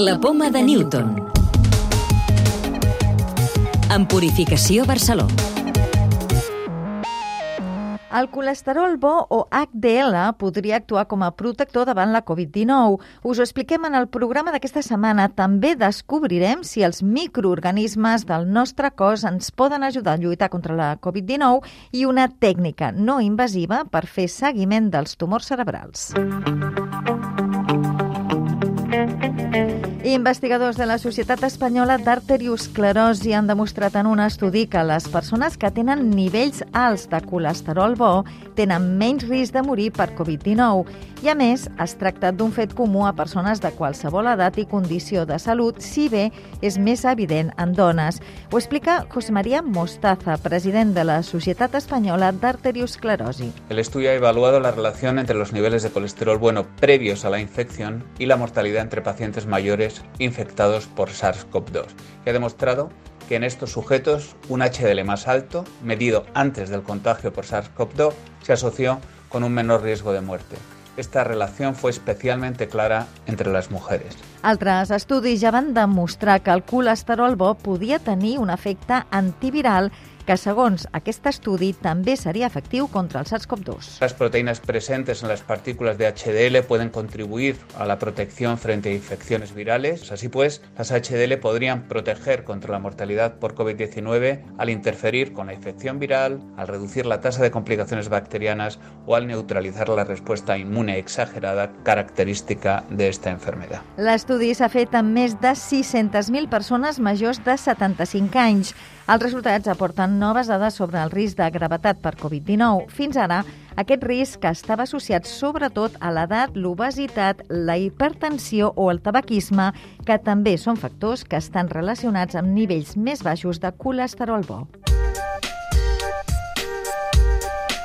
La poma de Newton. En Purificació Barcelona. El colesterol bo o HDL podria actuar com a protector davant la Covid-19. Us ho expliquem en el programa d'aquesta setmana. També descobrirem si els microorganismes del nostre cos ens poden ajudar a lluitar contra la Covid-19 i una tècnica no invasiva per fer seguiment dels tumors cerebrals. Investigadors de la Societat Espanyola d'Arteriosclerosi han demostrat en un estudi que les persones que tenen nivells alts de colesterol bo tenen menys risc de morir per Covid-19 i, a més, es tracta d'un fet comú a persones de qualsevol edat i condició de salut, si bé és més evident en dones. Ho explica José María Mostaza, president de la Societat Espanyola d'Arteriosclerosi. El estudio ha evaluado la relación entre los niveles de colesterol bueno previos a la infección y la mortalidad entre pacientes mayores infectados por SARS-CoV-2 y ha demostrado que en estos sujetos un HDL más alto, medido antes del contagio por SARS-CoV-2, se asoció con un menor riesgo de muerte. Esta relación fue especialmente clara entre les mujeres. Altres estudis ja van demostrar que el colesterol bo podia tenir un efecte antiviral que segons aquest estudi també seria efectiu contra el SARS-CoV-2. Las proteínas presentes en las partículas de HDL pueden contribuir a la protección frente a infecciones virales. Así pues, las HDL podrían proteger contra la mortalidad por COVID-19 al interferir con la infección viral, al reducir la tasa de complicaciones bacterianas o al neutralizar la respuesta inmune exagerada característica de esta enfermedad. L'estudi s'ha fet amb més de 600.000 persones majors de 75 anys. Els resultats aporten noves dades sobre el risc de gravetat per Covid-19. Fins ara, aquest risc estava associat sobretot a l'edat, l'obesitat, la hipertensió o el tabaquisme, que també són factors que estan relacionats amb nivells més baixos de colesterol bo.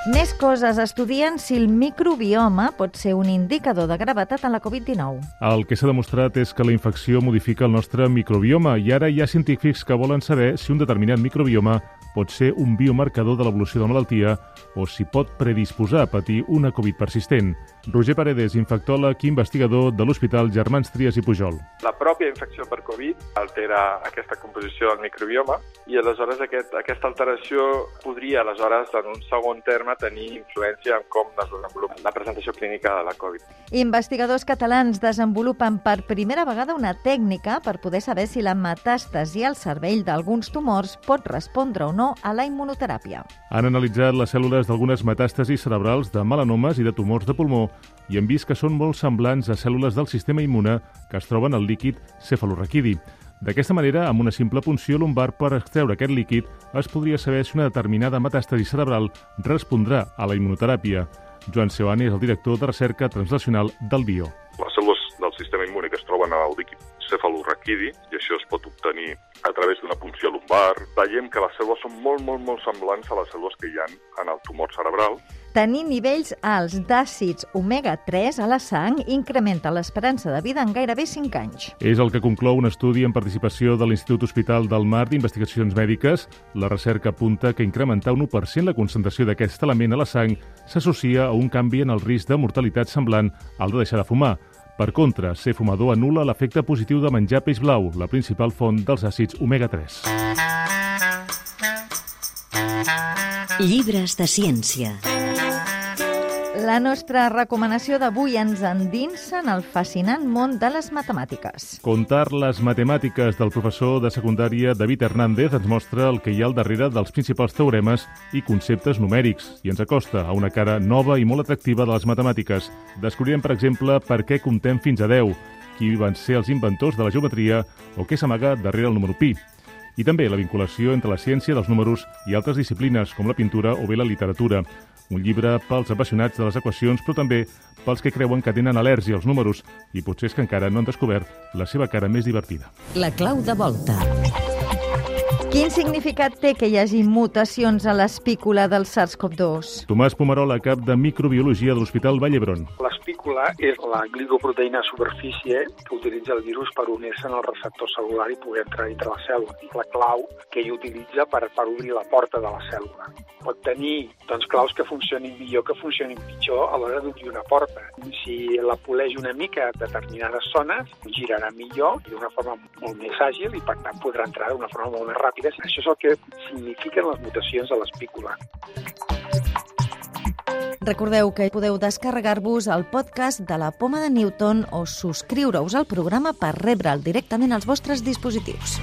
Més coses estudien si el microbioma pot ser un indicador de gravetat en la Covid-19. El que s'ha demostrat és que la infecció modifica el nostre microbioma i ara hi ha científics que volen saber si un determinat microbioma pot ser un biomarcador de l'evolució de la malaltia o si pot predisposar a patir una Covid persistent. Roger Paredes, infectòleg i investigador de l'Hospital Germans Trias i Pujol. La pròpia infecció per Covid altera aquesta composició del microbioma i aleshores aquest, aquesta alteració podria aleshores en un segon terme tenir influència en com es desenvolupa la presentació clínica de la Covid. Investigadors catalans desenvolupen per primera vegada una tècnica per poder saber si la metàstasi al cervell d'alguns tumors pot respondre o no a la immunoteràpia. Han analitzat les cèl·lules d'algunes metàstasis cerebrals de melanomes i de tumors de pulmó i han vist que són molt semblants a cèl·lules del sistema immune que es troben al líquid cefalorraquidi. D'aquesta manera, amb una simple punció lumbar per extreure aquest líquid, es podria saber si una determinada metàstasi cerebral respondrà a la immunoteràpia. Joan Seoane és el director de recerca translacional del BIO. Les cèl·lules del sistema immune que es troben al líquid cefalorraquidi, i això es pot obtenir a través d'una punció lumbar, veiem que les cèl·lules són molt, molt, molt semblants a les cèl·lules que hi ha en el tumor cerebral. Tenir nivells alts d'àcids omega-3 a la sang incrementa l'esperança de vida en gairebé 5 anys. És el que conclou un estudi en participació de l'Institut Hospital del Mar d'Investigacions Mèdiques. La recerca apunta que incrementar un 1% la concentració d'aquest element a la sang s'associa a un canvi en el risc de mortalitat semblant al de deixar de fumar. Per contra, ser fumador anula l'efecte positiu de menjar peix blau, la principal font dels àcids omega-3. Llibres de ciència. La nostra recomanació d'avui ens endinsa en el fascinant món de les matemàtiques. Contar les matemàtiques del professor de secundària David Hernández ens mostra el que hi ha al darrere dels principals teoremes i conceptes numèrics i ens acosta a una cara nova i molt atractiva de les matemàtiques. Descobrirem, per exemple, per què comptem fins a 10, qui van ser els inventors de la geometria o què s'amaga darrere el número pi i també la vinculació entre la ciència dels números i altres disciplines, com la pintura o bé la literatura. Un llibre pels apassionats de les equacions, però també pels que creuen que tenen al·lèrgia als números i potser és que encara no han descobert la seva cara més divertida. La clau de volta. Quin significat té que hi hagi mutacions a l'espícula del SARS-CoV-2? Tomàs Pomarola, cap de microbiologia de l'Hospital Vall d'Hebron. L'espícula és la glicoproteïna a superfície que utilitza el virus per unir-se en el receptor celular i poder entrar dintre la cèl·lula. És la clau que ell utilitza per, per obrir la porta de la cèl·lula. Pot tenir doncs, claus que funcionin millor, que funcionin pitjor a l'hora d'obrir una porta. Si la poleix una mica a determinades zones, girarà millor i d'una forma molt més àgil i, per tant, podrà entrar d'una forma molt més ràpida ràpides. Això és el que signifiquen les mutacions a l'espícula. Recordeu que podeu descarregar-vos el podcast de la Poma de Newton o subscriure-us al programa per rebre'l directament als vostres dispositius.